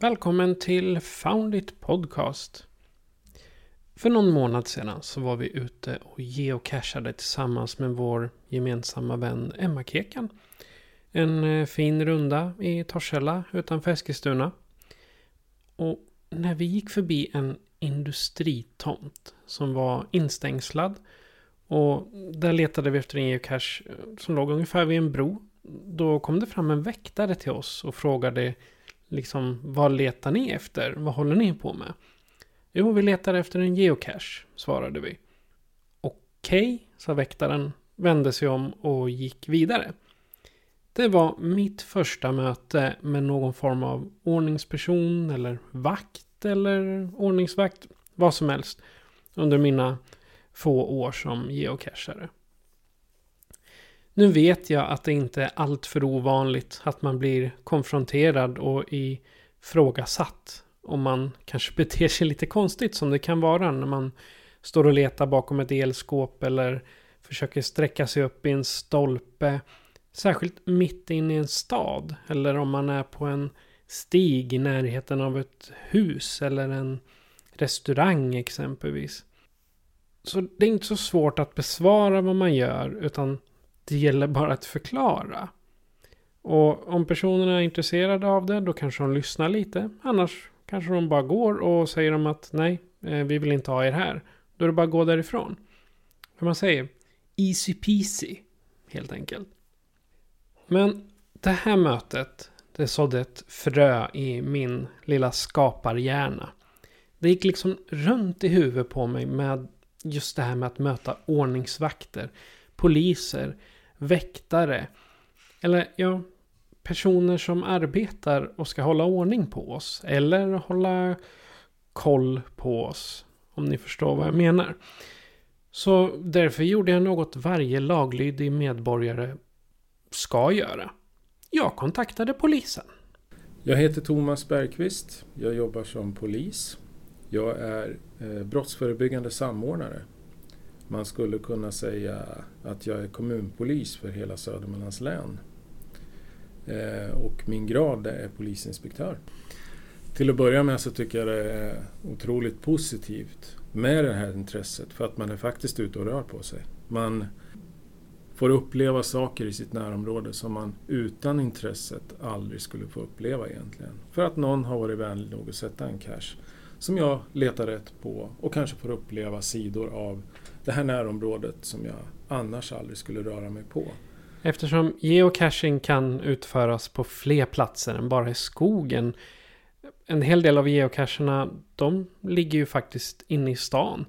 Välkommen till Foundit Podcast. För någon månad sedan så var vi ute och geocachade tillsammans med vår gemensamma vän Emma Kekan. En eh, fin runda i Torshälla utanför Eskilstuna. Och när vi gick förbi en industritomt som var instängslad och där letade vi efter en geocache eh, som låg ungefär vid en bro. Då kom det fram en väktare till oss och frågade liksom vad letar ni efter? Vad håller ni på med? Jo, vi letar efter en geocache, svarade vi. Okej, sa väktaren, vände sig om och gick vidare. Det var mitt första möte med någon form av ordningsperson eller vakt eller ordningsvakt, vad som helst, under mina få år som geocachare. Nu vet jag att det inte är alltför ovanligt att man blir konfronterad och ifrågasatt om man kanske beter sig lite konstigt som det kan vara när man står och letar bakom ett elskåp eller försöker sträcka sig upp i en stolpe. Särskilt mitt inne i en stad eller om man är på en stig i närheten av ett hus eller en restaurang exempelvis. Så det är inte så svårt att besvara vad man gör utan det gäller bara att förklara. Och om personerna är intresserade av det då kanske de lyssnar lite. Annars kanske de bara går och säger de att nej, eh, vi vill inte ha er här. Då är det bara att gå därifrån. Hur man säger, easy peasy, helt enkelt. Men det här mötet, det sådde ett frö i min lilla skaparhjärna. Det gick liksom runt i huvudet på mig med just det här med att möta ordningsvakter, poliser, väktare. Eller ja, personer som arbetar och ska hålla ordning på oss. Eller hålla koll på oss. Om ni förstår vad jag menar. Så därför gjorde jag något varje laglydig medborgare ska göra. Jag kontaktade polisen. Jag heter Thomas Bergqvist. Jag jobbar som polis. Jag är eh, brottsförebyggande samordnare. Man skulle kunna säga att jag är kommunpolis för hela Södermanlands län. Eh, och min grad är polisinspektör. Till att börja med så tycker jag det är otroligt positivt med det här intresset för att man är faktiskt ute och rör på sig. Man får uppleva saker i sitt närområde som man utan intresset aldrig skulle få uppleva egentligen. För att någon har varit vänlig nog att sätta en cash som jag letar rätt på och kanske får uppleva sidor av det här närområdet som jag annars aldrig skulle röra mig på. Eftersom geocaching kan utföras på fler platser än bara i skogen. En hel del av geocacherna de ligger ju faktiskt inne i stan.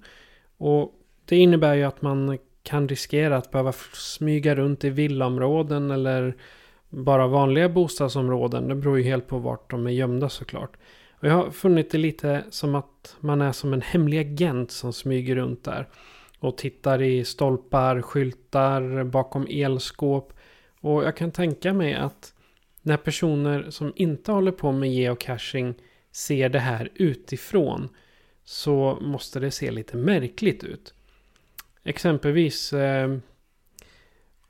Och det innebär ju att man kan riskera att behöva smyga runt i villaområden eller bara vanliga bostadsområden. Det beror ju helt på vart de är gömda såklart. Och jag har funnit det lite som att man är som en hemlig agent som smyger runt där. Och tittar i stolpar, skyltar, bakom elskåp. Och jag kan tänka mig att när personer som inte håller på med geocaching ser det här utifrån så måste det se lite märkligt ut. Exempelvis eh,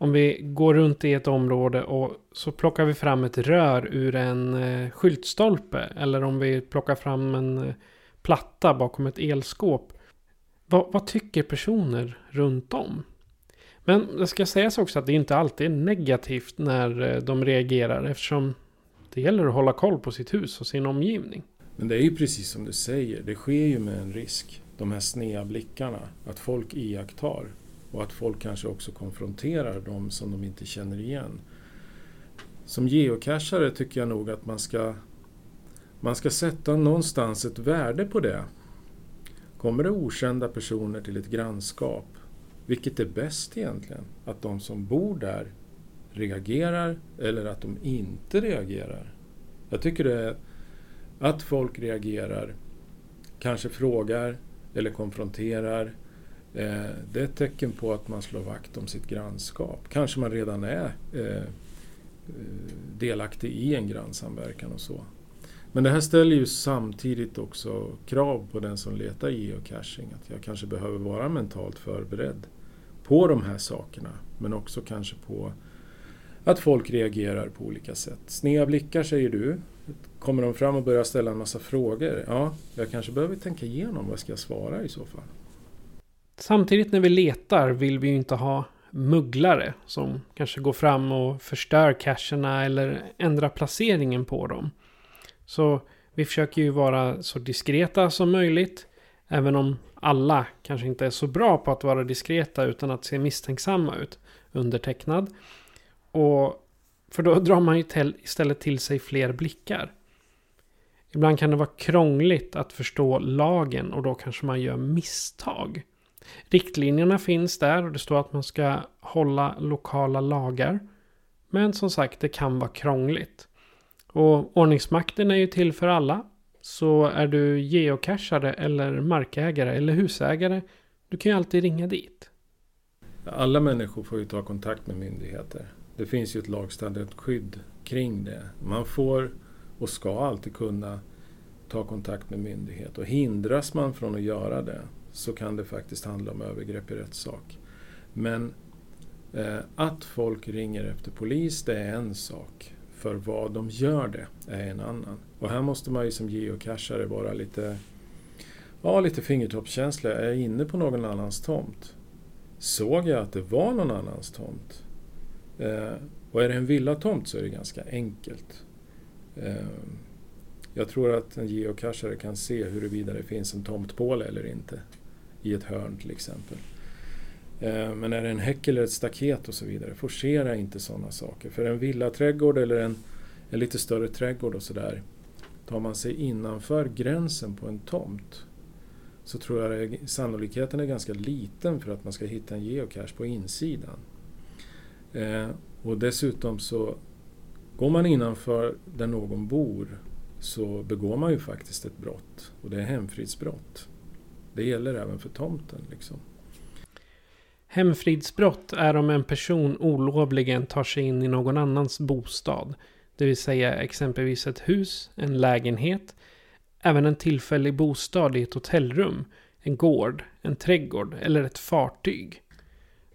om vi går runt i ett område och så plockar vi fram ett rör ur en eh, skyltstolpe. Eller om vi plockar fram en eh, platta bakom ett elskåp. Vad, vad, tycker personer runt om? Men det ska sägas också att det inte alltid är negativt när eh, de reagerar eftersom det gäller att hålla koll på sitt hus och sin omgivning. Men det är ju precis som du säger, det sker ju med en risk. De här sneda blickarna, att folk iakttar och att folk kanske också konfronterar de som de inte känner igen. Som geocachare tycker jag nog att man ska, man ska sätta någonstans ett värde på det. Kommer det okända personer till ett grannskap, vilket är bäst egentligen? Att de som bor där reagerar eller att de inte reagerar? Jag tycker det är att folk reagerar, kanske frågar eller konfronterar. Eh, det är ett tecken på att man slår vakt om sitt grannskap. Kanske man redan är eh, eh, delaktig i en grannsamverkan och så. Men det här ställer ju samtidigt också krav på den som letar geocaching. Att jag kanske behöver vara mentalt förberedd på de här sakerna. Men också kanske på att folk reagerar på olika sätt. Sneda blickar säger du. Kommer de fram och börjar ställa en massa frågor? Ja, jag kanske behöver tänka igenom vad ska jag svara i så fall. Samtidigt när vi letar vill vi ju inte ha mugglare som kanske går fram och förstör cacherna eller ändrar placeringen på dem. Så vi försöker ju vara så diskreta som möjligt. Även om alla kanske inte är så bra på att vara diskreta utan att se misstänksamma ut. Undertecknad. Och för då drar man ju istället till sig fler blickar. Ibland kan det vara krångligt att förstå lagen och då kanske man gör misstag. Riktlinjerna finns där och det står att man ska hålla lokala lagar. Men som sagt, det kan vara krångligt. Och ordningsmakten är ju till för alla. Så är du geocachare eller markägare eller husägare, du kan ju alltid ringa dit. Alla människor får ju ta kontakt med myndigheter. Det finns ju ett lagstadgat skydd kring det. Man får och ska alltid kunna ta kontakt med myndighet och hindras man från att göra det så kan det faktiskt handla om övergrepp i rättssak. Men eh, att folk ringer efter polis, det är en sak. För vad de gör det är en annan. Och här måste man ju som geocachare vara lite, ja, lite fingertoppskänslig. Är jag inne på någon annans tomt? Såg jag att det var någon annans tomt? Eh, och är det en villatomt så är det ganska enkelt. Eh, jag tror att en geocachare kan se huruvida det finns en tomtpåle eller inte i ett hörn till exempel. Eh, men är det en häck eller ett staket och så vidare, forcera inte sådana saker. För en villaträdgård eller en, en lite större trädgård och sådär, tar man sig innanför gränsen på en tomt så tror jag att sannolikheten är ganska liten för att man ska hitta en geocache på insidan. Eh, och dessutom så går man innanför där någon bor så begår man ju faktiskt ett brott och det är hemfridsbrott. Det gäller även för tomten. Liksom. Hemfridsbrott är om en person olovligen tar sig in i någon annans bostad. Det vill säga exempelvis ett hus, en lägenhet, även en tillfällig bostad i ett hotellrum, en gård, en trädgård eller ett fartyg.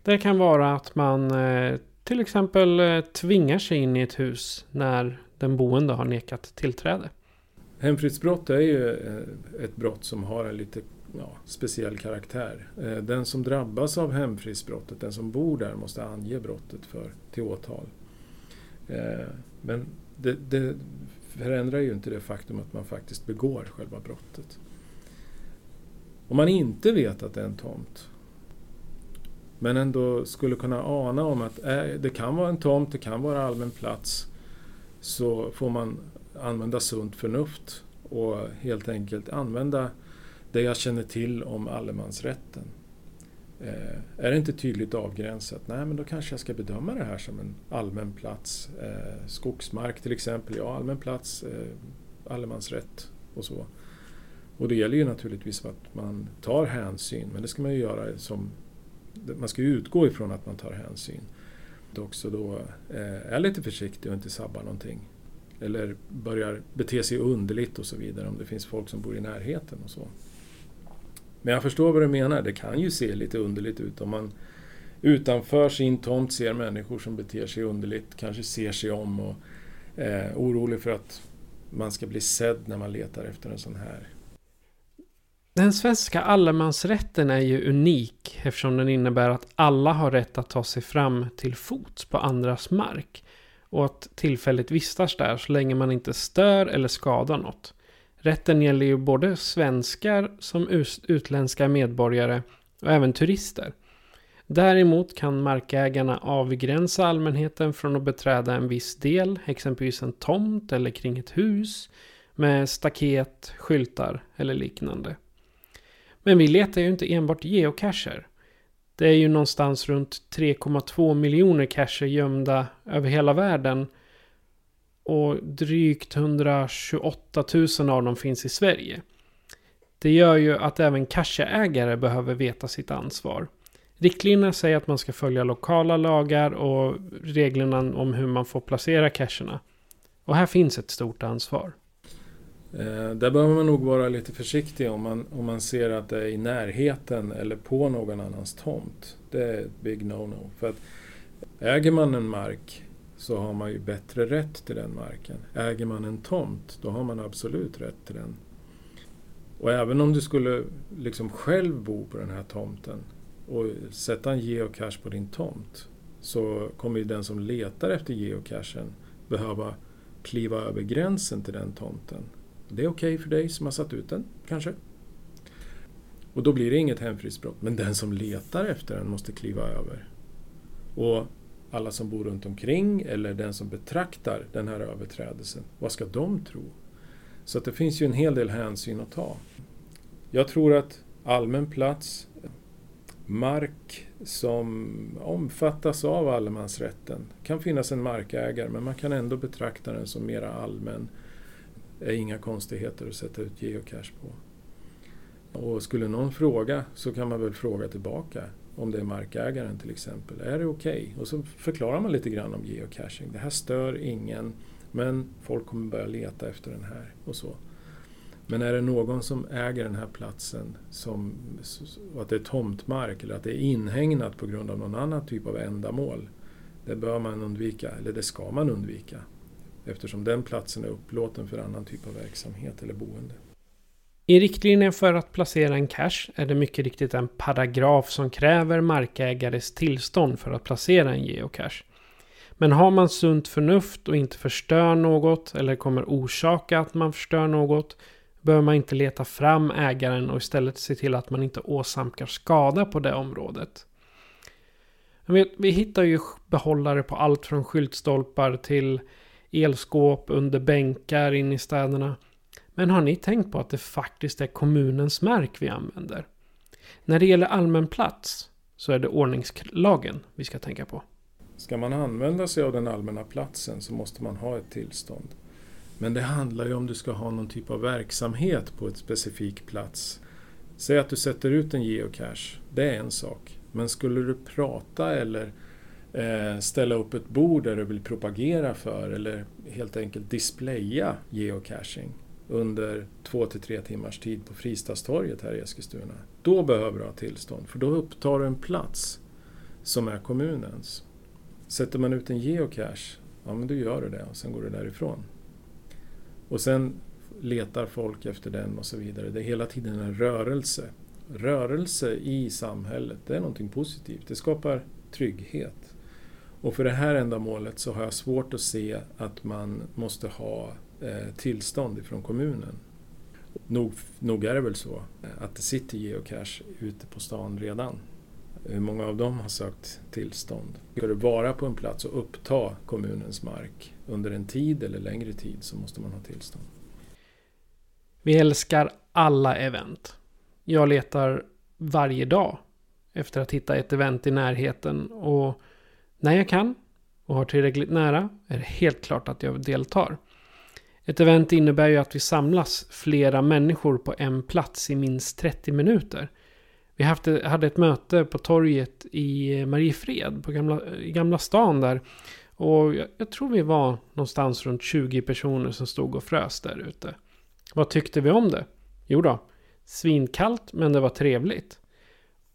Det kan vara att man eh, till exempel eh, tvingar sig in i ett hus när den boende har nekat tillträde. Hemfridsbrott är ju eh, ett brott som har en lite ja, speciell karaktär. Eh, den som drabbas av hemfridsbrottet, den som bor där, måste ange brottet för, till åtal. Eh, men det, det förändrar ju inte det faktum att man faktiskt begår själva brottet. Om man inte vet att det är en tomt, men ändå skulle kunna ana om att eh, det kan vara en tomt, det kan vara allmän plats, så får man använda sunt förnuft och helt enkelt använda det jag känner till om allemansrätten. Eh, är det inte tydligt avgränsat, nej men då kanske jag ska bedöma det här som en allmän plats. Eh, skogsmark till exempel, ja allmän plats, eh, allemansrätt och så. Och det gäller ju naturligtvis att man tar hänsyn, men det ska man ju göra som... Man ska ju utgå ifrån att man tar hänsyn. Att också då eh, är lite försiktig och inte sabbar någonting. Eller börjar bete sig underligt och så vidare om det finns folk som bor i närheten och så. Men jag förstår vad du menar, det kan ju se lite underligt ut om man utanför sin tomt ser människor som beter sig underligt, kanske ser sig om och är orolig för att man ska bli sedd när man letar efter en sån här. Den svenska allemansrätten är ju unik eftersom den innebär att alla har rätt att ta sig fram till fots på andras mark och att tillfälligt vistas där så länge man inte stör eller skadar något. Rätten gäller ju både svenskar som utländska medborgare och även turister. Däremot kan markägarna avgränsa allmänheten från att beträda en viss del, exempelvis en tomt eller kring ett hus, med staket, skyltar eller liknande. Men vi letar ju inte enbart geocacher. Det är ju någonstans runt 3,2 miljoner cacher gömda över hela världen. Och drygt 128 000 av dem finns i Sverige. Det gör ju att även kassaägare behöver veta sitt ansvar. Riktlinjerna säger att man ska följa lokala lagar och reglerna om hur man får placera cacherna. Och här finns ett stort ansvar. Eh, där behöver man nog vara lite försiktig om man, om man ser att det är i närheten eller på någon annans tomt. Det är ett big no-no. För att äger man en mark så har man ju bättre rätt till den marken. Äger man en tomt, då har man absolut rätt till den. Och även om du skulle liksom själv bo på den här tomten och sätta en geocache på din tomt så kommer ju den som letar efter geocachen behöva kliva över gränsen till den tomten. Det är okej okay för dig som har satt ut den, kanske. Och då blir det inget hemfridsbrott. Men den som letar efter den måste kliva över. Och alla som bor runt omkring eller den som betraktar den här överträdelsen, vad ska de tro? Så att det finns ju en hel del hänsyn att ta. Jag tror att allmän plats, mark som omfattas av allemansrätten, kan finnas en markägare men man kan ändå betrakta den som mera allmän det är inga konstigheter att sätta ut geocache på. Och skulle någon fråga så kan man väl fråga tillbaka om det är markägaren till exempel. Är det okej? Okay? Och så förklarar man lite grann om geocaching. Det här stör ingen men folk kommer börja leta efter den här och så. Men är det någon som äger den här platsen som, och att det är tomtmark eller att det är inhägnat på grund av någon annan typ av ändamål. Det bör man undvika, eller det ska man undvika eftersom den platsen är upplåten för annan typ av verksamhet eller boende. I riktlinjen för att placera en cache är det mycket riktigt en paragraf som kräver markägares tillstånd för att placera en geocache. Men har man sunt förnuft och inte förstör något eller kommer orsaka att man förstör något bör man inte leta fram ägaren och istället se till att man inte åsamkar skada på det området. Vi, vi hittar ju behållare på allt från skyltstolpar till elskåp under bänkar in i städerna. Men har ni tänkt på att det faktiskt är kommunens mark vi använder? När det gäller allmän plats så är det ordningslagen vi ska tänka på. Ska man använda sig av den allmänna platsen så måste man ha ett tillstånd. Men det handlar ju om du ska ha någon typ av verksamhet på ett specifik plats. Säg att du sätter ut en geocache, det är en sak. Men skulle du prata eller eh, ställa upp ett bord där du vill propagera för eller helt enkelt displaya geocaching under två till tre timmars tid på Fristadstorget här i Eskilstuna. Då behöver du ha tillstånd för då upptar du en plats som är kommunens. Sätter man ut en geocache, ja men då gör du det och sen går du därifrån. Och sen letar folk efter den och så vidare. Det är hela tiden en rörelse. Rörelse i samhället, det är någonting positivt. Det skapar trygghet. Och för det här ändamålet så har jag svårt att se att man måste ha Eh, tillstånd ifrån kommunen. Nog, nog är det väl så eh, att det sitter geocache ute på stan redan. Hur många av dem har sökt tillstånd? Ska du vara på en plats och uppta kommunens mark under en tid eller längre tid så måste man ha tillstånd. Vi älskar alla event. Jag letar varje dag efter att hitta ett event i närheten och när jag kan och har tillräckligt nära är det helt klart att jag deltar. Ett event innebär ju att vi samlas flera människor på en plats i minst 30 minuter. Vi hade ett möte på torget i Mariefred, på gamla, i Gamla stan där. Och jag, jag tror vi var någonstans runt 20 personer som stod och frös där ute. Vad tyckte vi om det? Jo då, svinkallt men det var trevligt.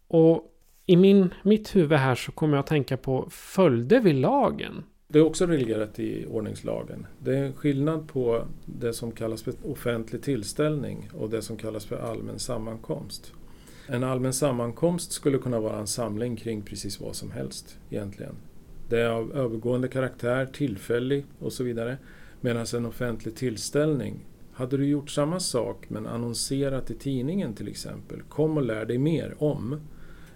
Och i min, mitt huvud här så kommer jag att tänka på, följde vi lagen? Det är också reglerat i ordningslagen. Det är skillnad på det som kallas för offentlig tillställning och det som kallas för allmän sammankomst. En allmän sammankomst skulle kunna vara en samling kring precis vad som helst egentligen. Det är av övergående karaktär, tillfällig och så vidare. Medan en offentlig tillställning Hade du gjort samma sak men annonserat i tidningen till exempel, kom och lär dig mer om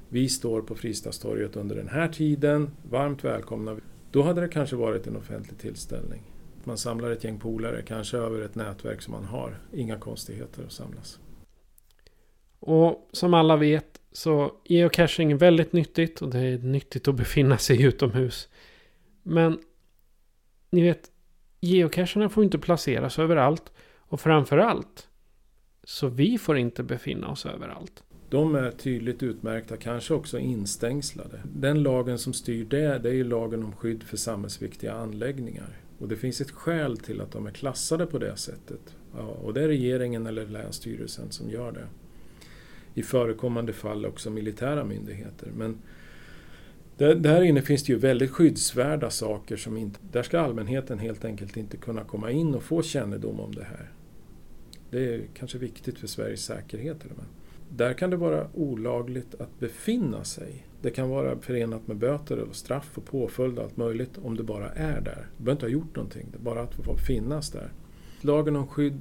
vi står på Fristadstorget under den här tiden, varmt välkomna. Då hade det kanske varit en offentlig tillställning. Man samlar ett gäng polare, kanske över ett nätverk som man har. Inga konstigheter att samlas. Och som alla vet så geocaching är väldigt nyttigt och det är nyttigt att befinna sig utomhus. Men ni vet, geocacherna får inte placeras överallt och framförallt så vi får inte befinna oss överallt. De är tydligt utmärkta, kanske också instängslade. Den lagen som styr det, det är ju lagen om skydd för samhällsviktiga anläggningar. Och det finns ett skäl till att de är klassade på det sättet. Ja, och det är regeringen eller Länsstyrelsen som gör det. I förekommande fall också militära myndigheter. Men där inne finns det ju väldigt skyddsvärda saker som inte... Där ska allmänheten helt enkelt inte kunna komma in och få kännedom om det här. Det är kanske viktigt för Sveriges säkerhet till och med. Där kan det vara olagligt att befinna sig. Det kan vara förenat med böter eller straff och påföljd och allt möjligt om du bara är där. Du behöver inte ha gjort någonting, det är bara att få finnas där. Lagen om skydd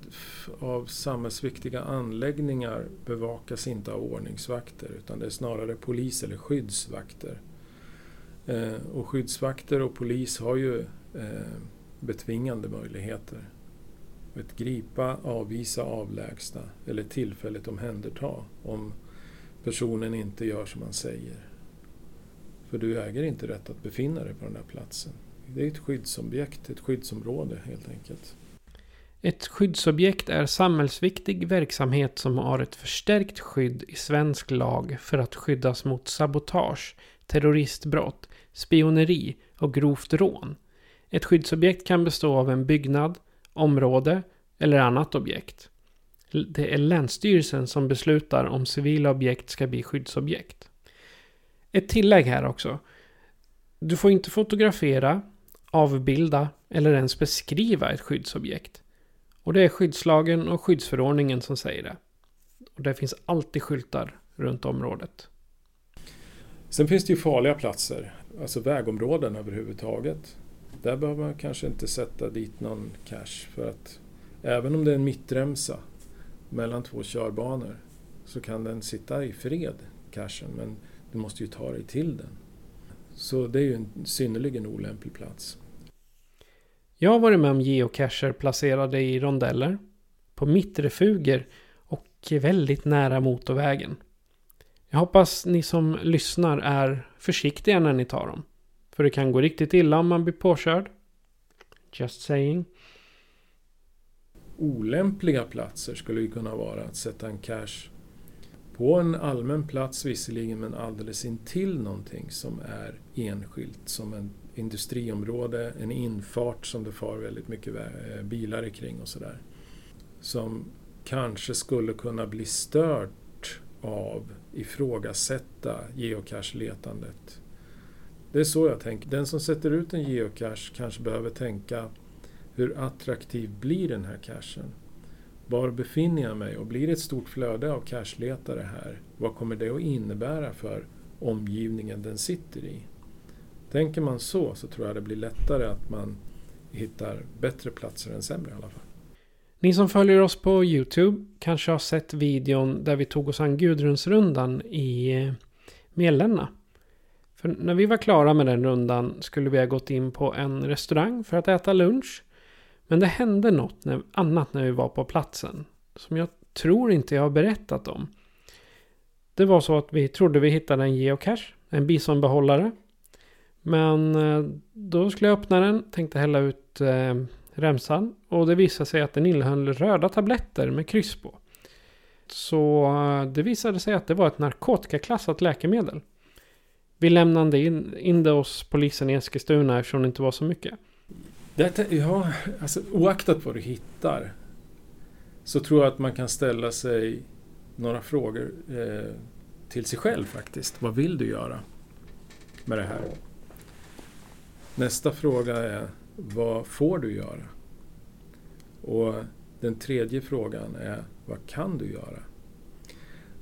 av samhällsviktiga anläggningar bevakas inte av ordningsvakter utan det är snarare polis eller skyddsvakter. Eh, och skyddsvakter och polis har ju eh, betvingande möjligheter ett gripa, avvisa, avlägsna eller tillfälligt omhänderta om personen inte gör som man säger. För du äger inte rätt att befinna dig på den där platsen. Det är ett skyddsobjekt, ett skyddsområde helt enkelt. Ett skyddsobjekt är samhällsviktig verksamhet som har ett förstärkt skydd i svensk lag för att skyddas mot sabotage, terroristbrott, spioneri och grovt rån. Ett skyddsobjekt kan bestå av en byggnad, område eller annat objekt. Det är Länsstyrelsen som beslutar om civila objekt ska bli skyddsobjekt. Ett tillägg här också. Du får inte fotografera, avbilda eller ens beskriva ett skyddsobjekt. Och det är skyddslagen och skyddsförordningen som säger det. Och det finns alltid skyltar runt området. Sen finns det ju farliga platser, alltså vägområden överhuvudtaget. Där behöver man kanske inte sätta dit någon cash för att även om det är en mittremsa mellan två körbanor så kan den sitta i fred, cashen, men du måste ju ta dig till den. Så det är ju en synnerligen olämplig plats. Jag har varit med om geocacher placerade i rondeller, på mittrefuger och väldigt nära motorvägen. Jag hoppas ni som lyssnar är försiktiga när ni tar dem. För det kan gå riktigt illa om man blir påkörd. Just saying. Olämpliga platser skulle ju kunna vara att sätta en cache på en allmän plats visserligen men alldeles intill någonting som är enskilt som en industriområde, en infart som det far väldigt mycket eh, bilar kring och sådär. Som kanske skulle kunna bli stört av ifrågasätta geocache-letandet det är så jag tänker. Den som sätter ut en geocache kanske behöver tänka hur attraktiv blir den här cachen? Var befinner jag mig? Och blir det ett stort flöde av cacheletare här, vad kommer det att innebära för omgivningen den sitter i? Tänker man så, så tror jag det blir lättare att man hittar bättre platser än sämre i alla fall. Ni som följer oss på Youtube kanske har sett videon där vi tog oss an Gudrunsrundan i eh, Mjällänna. För när vi var klara med den rundan skulle vi ha gått in på en restaurang för att äta lunch. Men det hände något när, annat när vi var på platsen. Som jag tror inte jag har berättat om. Det var så att vi trodde vi hittade en geocache. En bisonbehållare. Men eh, då skulle jag öppna den. Tänkte hälla ut eh, remsan. Och det visade sig att den innehöll röda tabletter med kryss på. Så eh, det visade sig att det var ett narkotikaklassat läkemedel. Vi lämnade in, in det hos polisen i Eskilstuna eftersom det inte var så mycket. Det, ja, alltså, oaktat vad du hittar så tror jag att man kan ställa sig några frågor eh, till sig själv faktiskt. Vad vill du göra med det här? Nästa fråga är vad får du göra? Och den tredje frågan är vad kan du göra?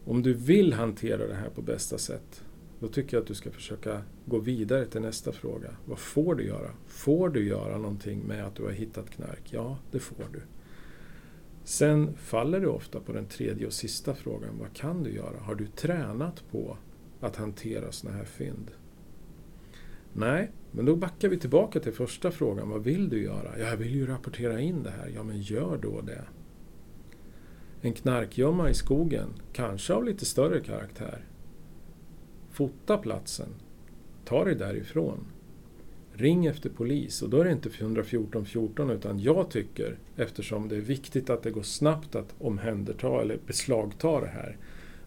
Om du vill hantera det här på bästa sätt då tycker jag att du ska försöka gå vidare till nästa fråga. Vad får du göra? Får du göra någonting med att du har hittat knark? Ja, det får du. Sen faller du ofta på den tredje och sista frågan. Vad kan du göra? Har du tränat på att hantera sådana här fynd? Nej, men då backar vi tillbaka till första frågan. Vad vill du göra? Ja, jag vill ju rapportera in det här. Ja, men gör då det. En knarkgömma i skogen, kanske av lite större karaktär. Fota platsen. Ta dig därifrån. Ring efter polis och då är det inte 114 14 utan jag tycker, eftersom det är viktigt att det går snabbt att omhänderta eller beslagta det här,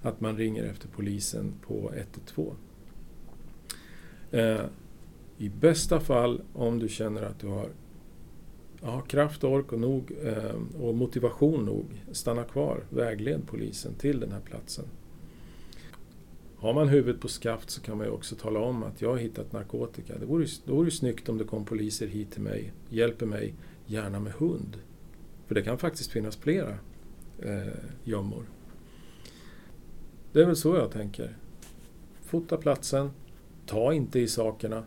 att man ringer efter polisen på 112. Eh, I bästa fall, om du känner att du har ja, kraft, ork och, nog, eh, och motivation nog, stanna kvar, vägled polisen till den här platsen. Har man huvudet på skaft så kan man ju också tala om att jag har hittat narkotika. Det vore, det vore snyggt om det kom poliser hit till mig, hjälper mig, gärna med hund. För det kan faktiskt finnas flera eh, gömmor. Det är väl så jag tänker. Fota platsen, ta inte i sakerna.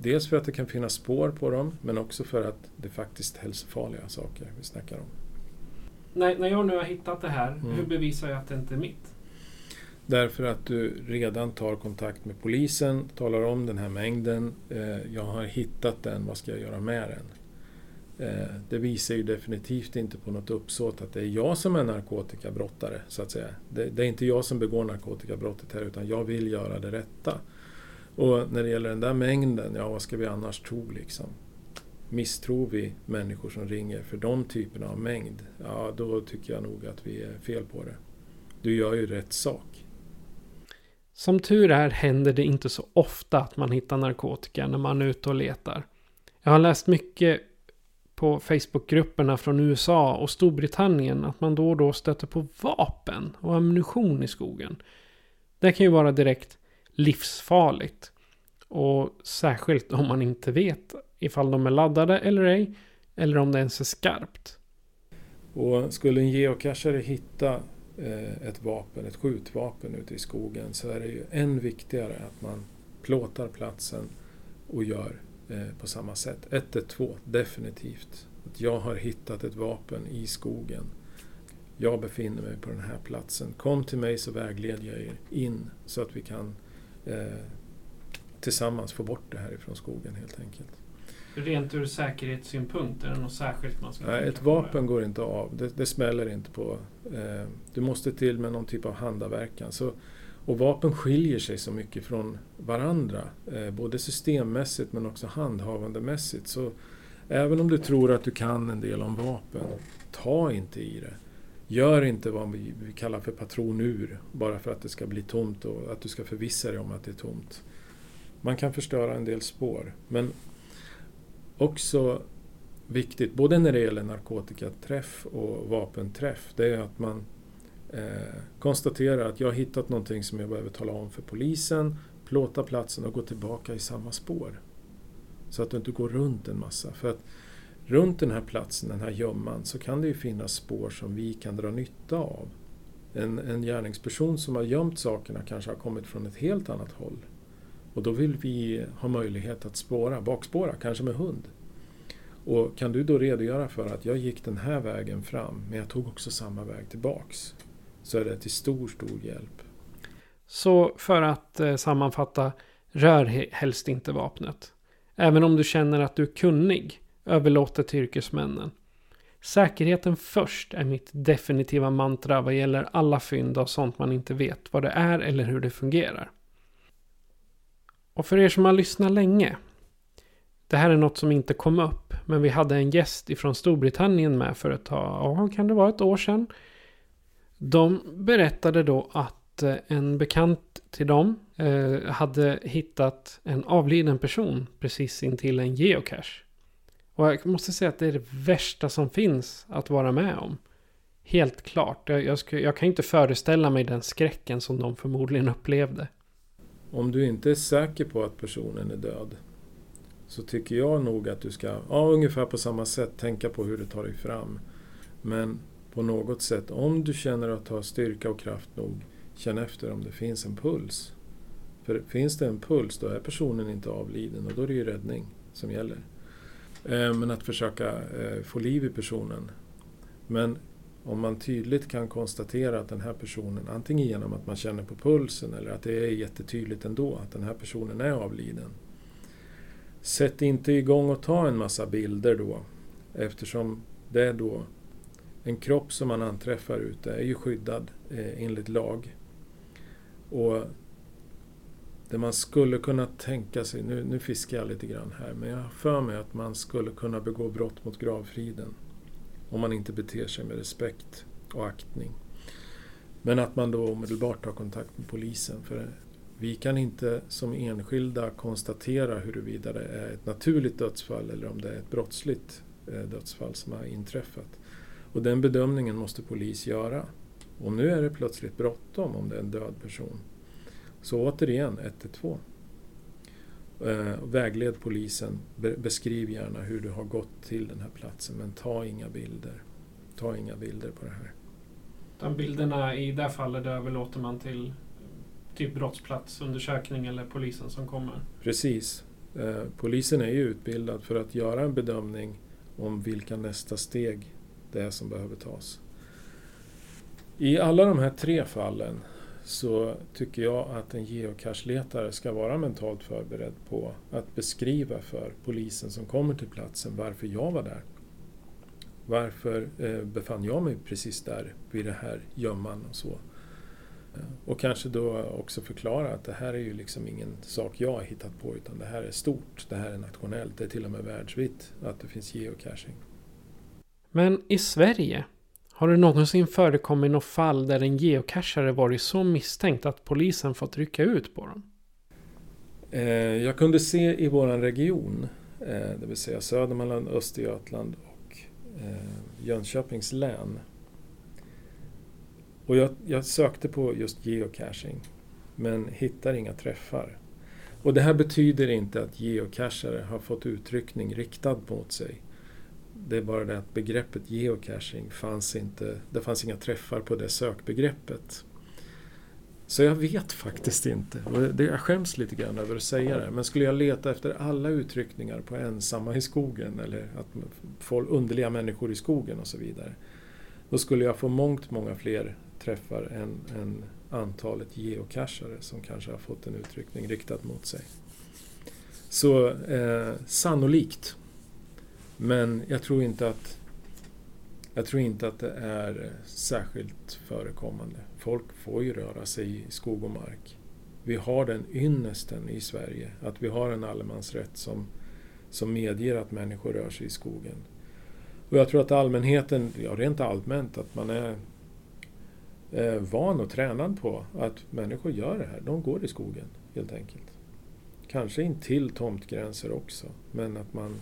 Dels för att det kan finnas spår på dem, men också för att det är faktiskt hälsofarliga saker vi snackar om. När, när jag nu har hittat det här, Mm. hur bevisar jag att det inte är mitt? Därför att du redan tar kontakt med polisen, talar om den här mängden. Eh, jag har hittat den, vad ska jag göra med den? Eh, det visar ju definitivt inte på något uppsåt att det är jag som är narkotikabrottare, så att säga. Det, det är inte jag som begår narkotikabrottet här, utan jag vill göra det rätta. Och när det gäller den där mängden, ja vad ska vi annars tro liksom? Misstror vi människor som ringer för de typerna av mängd, ja då tycker jag nog att vi är fel på det. Du gör ju rätt sak. Som tur är händer det inte så ofta att man hittar narkotika när man är ute och letar. Jag har läst mycket på Facebookgrupperna från USA och Storbritannien att man då och då stöter på vapen och ammunition i skogen. Det kan ju vara direkt livsfarligt. Och särskilt om man inte vet ifall de är laddade eller ej. Eller om det ens är skarpt. Och skulle en geocachare hitta Eh, ett vapen, ett skjutvapen ute i skogen så är det ju än viktigare att man plåtar platsen och gör eh, på samma sätt. 112, definitivt. Att jag har hittat ett vapen i skogen. Jag befinner mig på den här platsen. Kom till mig så vägleder jag er in så att vi kan eh, tillsammans få bort det här ifrån skogen helt enkelt. Rent ur säkerhetssynpunkt, är det något särskilt man ska Nej, ett vapen går inte av. Det, det smäller inte på. Eh, du måste till med någon typ av handavverkan. Så, och vapen skiljer sig så mycket från varandra. Eh, både systemmässigt men också handhavandemässigt. Så även om du tror att du kan en del om vapen, ta inte i det. Gör inte vad vi kallar för patronur bara för att det ska bli tomt och att du ska förvissa dig om att det är tomt. Man kan förstöra en del spår. Men också viktigt, både när det gäller narkotikaträff och vapenträff, det är att man eh, konstaterar att jag har hittat någonting som jag behöver tala om för polisen, plåta platsen och gå tillbaka i samma spår. Så att du inte går runt en massa. För att runt den här platsen, den här gömman, så kan det ju finnas spår som vi kan dra nytta av. En, en gärningsperson som har gömt sakerna kanske har kommit från ett helt annat håll. Och då vill vi ha möjlighet att spåra, bakspåra, kanske med hund. Och kan du då redogöra för att jag gick den här vägen fram, men jag tog också samma väg tillbaks. Så är det till stor, stor hjälp. Så för att eh, sammanfatta, rör helst inte vapnet. Även om du känner att du är kunnig, överlåt det till yrkesmännen. Säkerheten först är mitt definitiva mantra vad gäller alla fynd av sånt man inte vet vad det är eller hur det fungerar. Och för er som har lyssnat länge. Det här är något som inte kom upp, men vi hade en gäst ifrån Storbritannien med för ett tag, ja, kan det vara ett år sedan? De berättade då att eh, en bekant till dem eh, hade hittat en avliden person precis intill en geocache. Och jag måste säga att det är det värsta som finns att vara med om. Helt klart. Jag, jag, ska, jag kan inte föreställa mig den skräcken som de förmodligen upplevde. Om du inte är säker på att personen är död så tycker jag nog att du ska, ja ungefär på samma sätt, tänka på hur du tar dig fram. Men på något sätt, om du känner att du har styrka och kraft nog, känn efter om det finns en puls. För finns det en puls, då är personen inte avliden och då är det ju räddning som gäller. Eh, men att försöka eh, få liv i personen, Men om man tydligt kan konstatera att den här personen, antingen genom att man känner på pulsen eller att det är jättetydligt ändå att den här personen är avliden. Sätt inte igång och ta en massa bilder då eftersom det är då en kropp som man anträffar ute är ju skyddad eh, enligt lag. Och det man skulle kunna tänka sig, nu, nu fiskar jag lite grann här, men jag har för mig att man skulle kunna begå brott mot gravfriden om man inte beter sig med respekt och aktning. Men att man då omedelbart tar kontakt med polisen. För vi kan inte som enskilda konstatera huruvida det är ett naturligt dödsfall eller om det är ett brottsligt eh, dödsfall som har inträffat. Och den bedömningen måste polis göra. Och nu är det plötsligt bråttom om det är en död person. Så återigen 112. Eh, vägled polisen. Be beskriv gärna hur du har gått till den här platsen men ta inga bilder. Ta inga bilder på det här. De bilderna i det fallet överlåter man till typ brottsplatsundersökning eller polisen som kommer? Precis. Eh, polisen är ju utbildad för att göra en bedömning om vilka nästa steg det är som behöver tas. I alla de här tre fallen så tycker jag att en geocache-letare ska vara mentalt förberedd på att beskriva för polisen som kommer till platsen varför jag var där. Varför eh, befann jag mig precis där vid det här gömman och så. Eh, och kanske då också förklara att det här är ju liksom ingen sak jag har hittat på utan det här är stort, det här är nationellt, det är till och med världsvitt att det finns geocaching. Men i Sverige har det någonsin förekommit något fall där en geocachare varit så misstänkt att polisen fått rycka ut på dem? Eh, jag kunde se i vår region, eh, det vill säga Södermanland, Östergötland och eh, Jönköpings län. Och jag, jag sökte på just geocaching men hittar inga träffar. Och det här betyder inte att geocachare har fått utryckning riktad mot sig. Det är bara det att begreppet geocaching fanns inte, det fanns inga träffar på det sökbegreppet. Så jag vet faktiskt inte. Och det, jag skäms lite grann över att säga det. Men skulle jag leta efter alla uttryckningar på ensamma i skogen eller att folk, underliga människor i skogen och så vidare. Då skulle jag få mångt många fler träffar än, än antalet geocachare som kanske har fått en uttryckning riktad mot sig. Så eh, sannolikt men jag tror inte att jag tror inte att det är eh, särskilt förekommande. Folk får ju röra sig i skog och mark. Vi har den ynnesten i Sverige, att vi har en allemansrätt som, som medger att människor rör sig i skogen. Och jag tror att allmänheten, ja rent allmänt, att man är eh, van och tränad på att människor gör det här. De går i skogen helt enkelt. Kanske in till tomtgränser också, men att man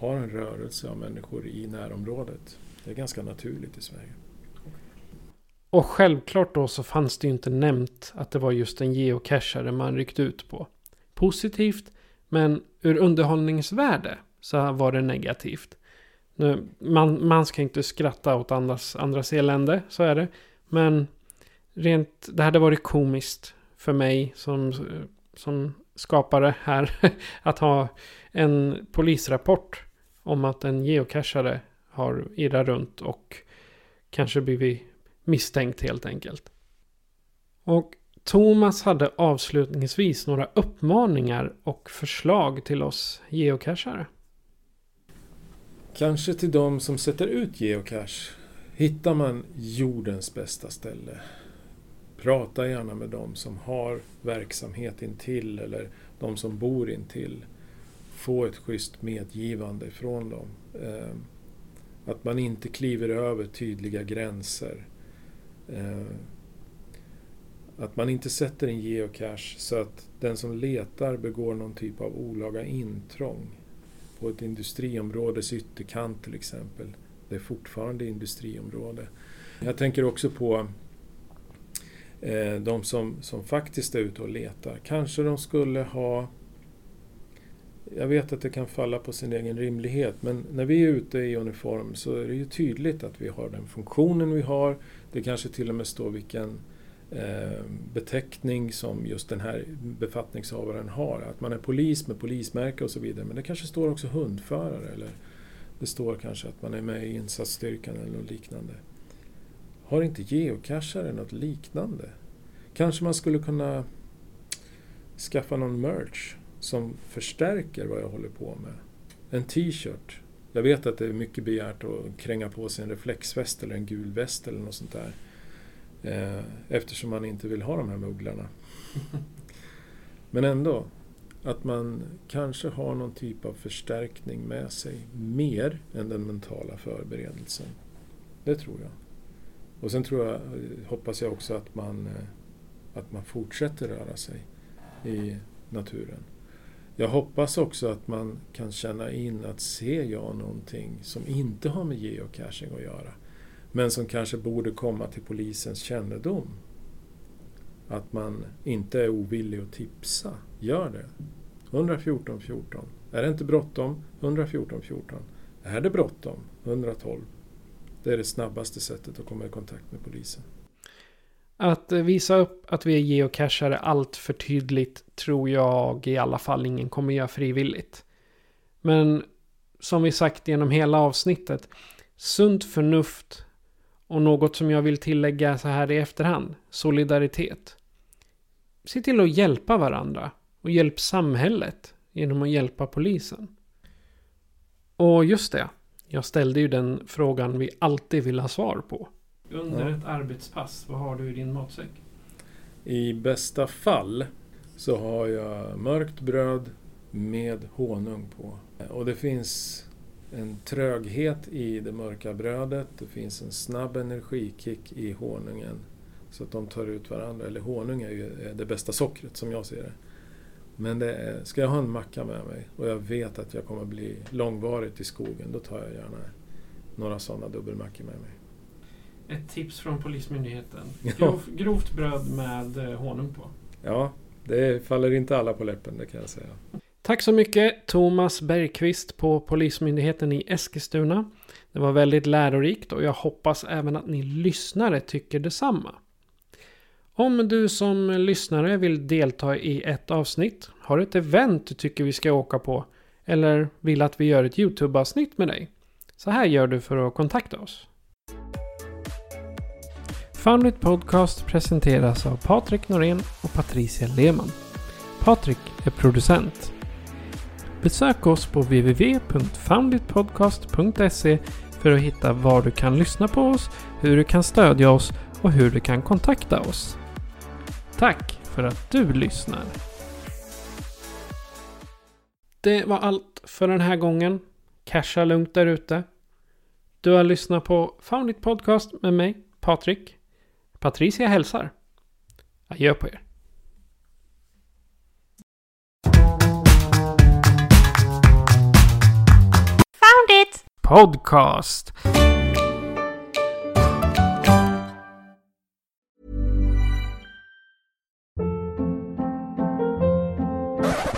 har en rörelse av människor i närområdet. Det är ganska naturligt i Sverige. Och självklart då så fanns det ju inte nämnt att det var just en geocachare man ryckt ut på. Positivt, men ur underhållningsvärde så var det negativt. Nu, man, man ska inte skratta åt andras, andras elände, så är det. Men rent, det hade varit komiskt för mig som, som skapare här att ha en polisrapport om att en geocachare har irrat runt och kanske blivit misstänkt helt enkelt. Och Thomas hade avslutningsvis några uppmaningar och förslag till oss geocachare. Kanske till de som sätter ut geocache. Hittar man jordens bästa ställe. Prata gärna med de som har verksamhet intill eller de som bor intill få ett schysst medgivande från dem. Eh, att man inte kliver över tydliga gränser. Eh, att man inte sätter en geocache så att den som letar begår någon typ av olaga intrång. På ett industriområdes ytterkant till exempel. Det är fortfarande industriområde. Jag tänker också på eh, de som, som faktiskt är ute och letar. Kanske de skulle ha jag vet att det kan falla på sin egen rimlighet men när vi är ute i uniform så är det ju tydligt att vi har den funktionen vi har. Det kanske till och med står vilken eh, beteckning som just den här befattningshavaren har. Att man är polis med polismärke och så vidare. Men det kanske står också hundförare eller Det står kanske att man är med i insatsstyrkan eller något liknande. Har inte geocachare något liknande? Kanske man skulle kunna skaffa någon merch som förstärker vad jag håller på med. En t-shirt. Jag vet att det är mycket begärt att kränga på sig en reflexväst eller en gul väst eller något sånt där. Eh, eftersom man inte vill ha de här mugglarna. Men ändå, att man kanske har någon typ av förstärkning med sig mer än den mentala förberedelsen. Det tror jag. Och sen tror jag, hoppas jag också att man, eh, att man fortsätter röra sig i naturen. Jag hoppas också att man kan känna in att ser jag någonting som inte har med geocaching att göra men som kanske borde komma till polisens kännedom. Att man inte är ovillig att tipsa. Gör det. 114 14. Är det inte bråttom? 114 14. Är det bråttom? 112. Det är det snabbaste sättet att komma i kontakt med polisen. Att visa upp att vi är geocachare allt för tydligt tror jag i alla fall ingen kommer göra frivilligt. Men som vi sagt genom hela avsnittet, sunt förnuft och något som jag vill tillägga så här i efterhand, solidaritet. Se till att hjälpa varandra och hjälp samhället genom att hjälpa polisen. Och just det, jag ställde ju den frågan vi alltid vill ha svar på. Under Ja. ett arbetspass, vad har du i din matsäck? I bästa fall så har jag mörkt bröd med honung på. Och det finns en tröghet i det mörka brödet. Det finns en snabb energikick i honungen. Så att de tar ut varandra. Eller honung är ju det bästa sockret som jag ser det. Men det är, ska jag ha en macka med mig och jag vet att jag kommer bli långvarigt i skogen, då tar jag gärna några sådana dubbelmackor med mig. Ett tips från Polismyndigheten. Grov, grovt bröd med eh, honung på. Ja, det faller inte alla på läppen, det kan jag säga. Tack så mycket Thomas Bergqvist på Polismyndigheten i Eskilstuna. Det var väldigt lärorikt och jag hoppas även att ni lyssnare tycker detsamma. Om du som lyssnare vill delta i ett avsnitt, har ett event du tycker vi ska åka på eller vill att vi gör ett YouTube-avsnitt med dig. Så här gör du för att kontakta oss. Foundit Podcast presenteras av Patrik Norén och Patricia Lehmann. Patrik är producent. Besök oss på www.founditpodcast.se för att hitta var du kan lyssna på oss, hur du kan stödja oss och hur du kan kontakta oss. Tack för att du lyssnar. Det var allt för den här gången. Casha lugnt där ute. Du har lyssnat på Foundit Podcast med mig, Patrik. Patricia hälsar. Adjö på er. Found it! Podcast.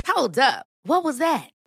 Hold up. What was that?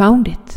Found it.